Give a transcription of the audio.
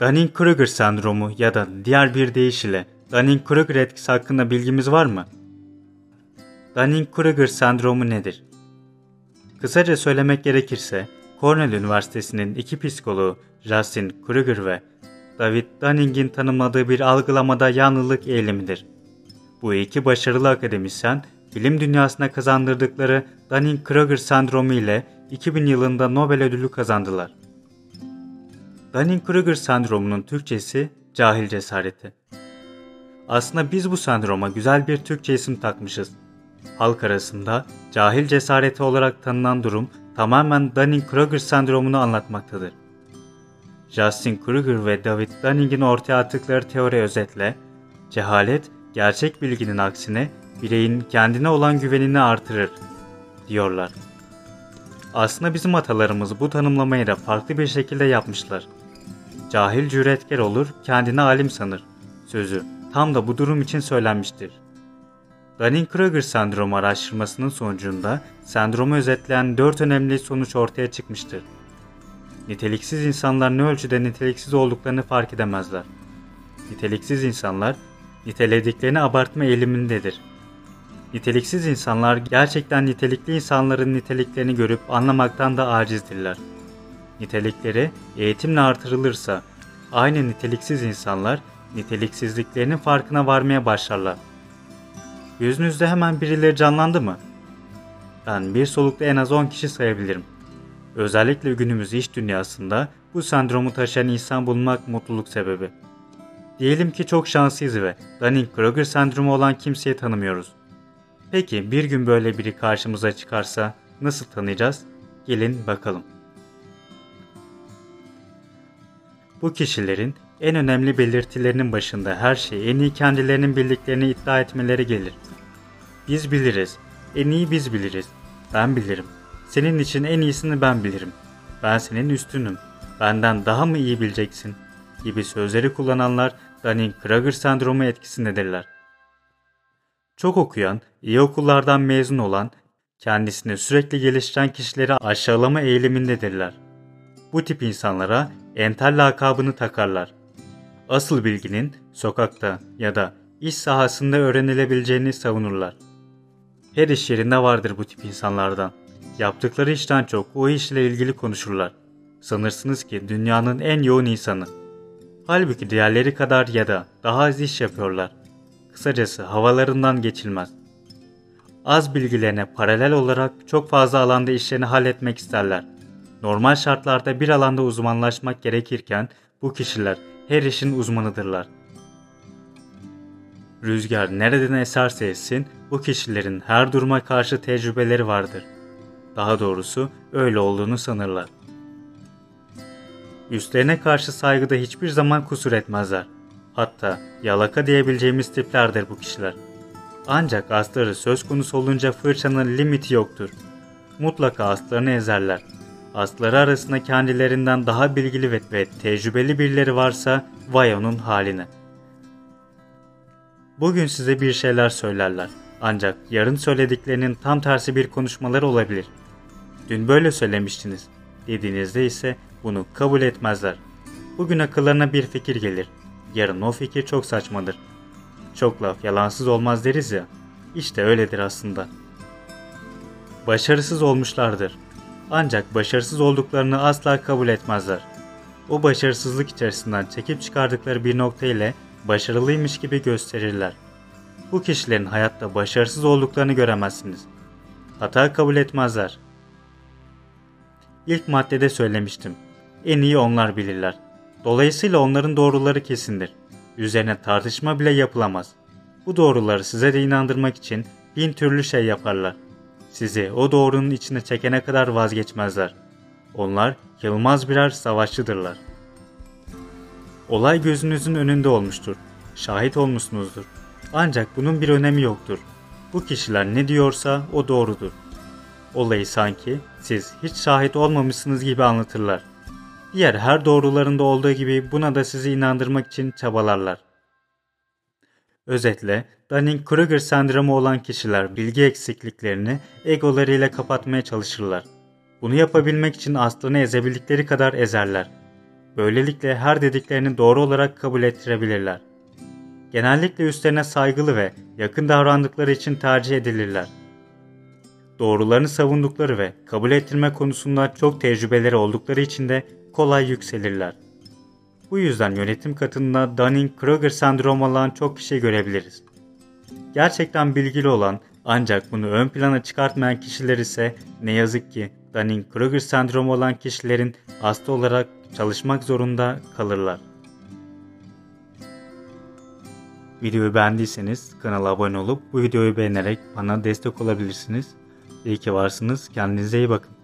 Dunning-Kruger sendromu ya da diğer bir deyişle Dunning-Kruger etkisi hakkında bilgimiz var mı? Dunning-Kruger sendromu nedir? Kısaca söylemek gerekirse, Cornell Üniversitesi'nin iki psikoloğu Justin Kruger ve David Dunning'in tanımladığı bir algılamada yanlılık eğilimidir. Bu iki başarılı akademisyen, bilim dünyasına kazandırdıkları Dunning-Kruger sendromu ile 2000 yılında Nobel ödülü kazandılar. Dunning-Kruger sendromunun Türkçesi cahil cesareti. Aslında biz bu sendroma güzel bir Türkçe isim takmışız. Halk arasında cahil cesareti olarak tanınan durum tamamen Dunning-Kruger sendromunu anlatmaktadır. Justin Kruger ve David Dunning'in ortaya attıkları teori özetle, cehalet gerçek bilginin aksine bireyin kendine olan güvenini artırır, diyorlar. Aslında bizim atalarımız bu tanımlamayı da farklı bir şekilde yapmışlar. Cahil cüretkar olur, kendini alim sanır. Sözü tam da bu durum için söylenmiştir. Dunning-Kruger sendromu araştırmasının sonucunda sendromu özetleyen dört önemli sonuç ortaya çıkmıştır. Niteliksiz insanlar ne ölçüde niteliksiz olduklarını fark edemezler. Niteliksiz insanlar, nitelediklerini abartma eğilimindedir. Niteliksiz insanlar gerçekten nitelikli insanların niteliklerini görüp anlamaktan da acizdirler. Nitelikleri eğitimle artırılırsa aynı niteliksiz insanlar niteliksizliklerinin farkına varmaya başlarlar. Yüzünüzde hemen birileri canlandı mı? Ben bir solukta en az 10 kişi sayabilirim. Özellikle günümüz iş dünyasında bu sendromu taşıyan insan bulmak mutluluk sebebi. Diyelim ki çok şanslıyız ve Dunning-Kruger sendromu olan kimseyi tanımıyoruz. Peki bir gün böyle biri karşımıza çıkarsa nasıl tanıyacağız? Gelin bakalım. Bu kişilerin en önemli belirtilerinin başında her şey en iyi kendilerinin bildiklerini iddia etmeleri gelir. Biz biliriz, en iyi biz biliriz, ben bilirim, senin için en iyisini ben bilirim, ben senin üstünüm, benden daha mı iyi bileceksin gibi sözleri kullananlar Dunning-Kruger sendromu etkisindedirler. Çok okuyan, iyi okullardan mezun olan, kendisini sürekli geliştiren kişileri aşağılama eğilimindedirler. Bu tip insanlara entel lakabını takarlar. Asıl bilginin sokakta ya da iş sahasında öğrenilebileceğini savunurlar. Her iş yerinde vardır bu tip insanlardan. Yaptıkları işten çok o işle ilgili konuşurlar. Sanırsınız ki dünyanın en yoğun insanı. Halbuki diğerleri kadar ya da daha az iş yapıyorlar. Kısacası havalarından geçilmez. Az bilgilerine paralel olarak çok fazla alanda işlerini halletmek isterler. Normal şartlarda bir alanda uzmanlaşmak gerekirken bu kişiler her işin uzmanıdırlar. Rüzgar nereden eserse essin bu kişilerin her duruma karşı tecrübeleri vardır. Daha doğrusu öyle olduğunu sanırlar. Üstlerine karşı saygıda hiçbir zaman kusur etmezler. Hatta yalaka diyebileceğimiz tiplerdir bu kişiler. Ancak asları söz konusu olunca fırçanın limiti yoktur. Mutlaka aslarını ezerler. Asları arasında kendilerinden daha bilgili ve, ve tecrübeli birileri varsa vay onun haline. Bugün size bir şeyler söylerler. Ancak yarın söylediklerinin tam tersi bir konuşmaları olabilir. Dün böyle söylemiştiniz dediğinizde ise bunu kabul etmezler. Bugün akıllarına bir fikir gelir. Yarın o fikir çok saçmadır. Çok laf yalansız olmaz deriz ya. İşte öyledir aslında. Başarısız olmuşlardır. Ancak başarısız olduklarını asla kabul etmezler. O başarısızlık içerisinden çekip çıkardıkları bir nokta ile başarılıymış gibi gösterirler. Bu kişilerin hayatta başarısız olduklarını göremezsiniz. Hata kabul etmezler. İlk maddede söylemiştim. En iyi onlar bilirler. Dolayısıyla onların doğruları kesindir. Üzerine tartışma bile yapılamaz. Bu doğruları size de inandırmak için bin türlü şey yaparlar. Sizi o doğrunun içine çekene kadar vazgeçmezler. Onlar yılmaz birer savaşçıdırlar. Olay gözünüzün önünde olmuştur. Şahit olmuşsunuzdur. Ancak bunun bir önemi yoktur. Bu kişiler ne diyorsa o doğrudur. Olayı sanki siz hiç şahit olmamışsınız gibi anlatırlar. Diğer her doğrularında olduğu gibi buna da sizi inandırmak için çabalarlar. Özetle Dunning-Kruger sendromu olan kişiler bilgi eksikliklerini egolarıyla kapatmaya çalışırlar. Bunu yapabilmek için aslını ezebildikleri kadar ezerler. Böylelikle her dediklerini doğru olarak kabul ettirebilirler. Genellikle üstlerine saygılı ve yakın davrandıkları için tercih edilirler. Doğrularını savundukları ve kabul ettirme konusunda çok tecrübeleri oldukları için de kolay yükselirler. Bu yüzden yönetim katında Dunning-Kruger sendromu olan çok kişi görebiliriz. Gerçekten bilgili olan ancak bunu ön plana çıkartmayan kişiler ise ne yazık ki Dunning-Kruger sendromu olan kişilerin hasta olarak çalışmak zorunda kalırlar. Videoyu beğendiyseniz kanala abone olup bu videoyu beğenerek bana destek olabilirsiniz. İyi ki varsınız. Kendinize iyi bakın.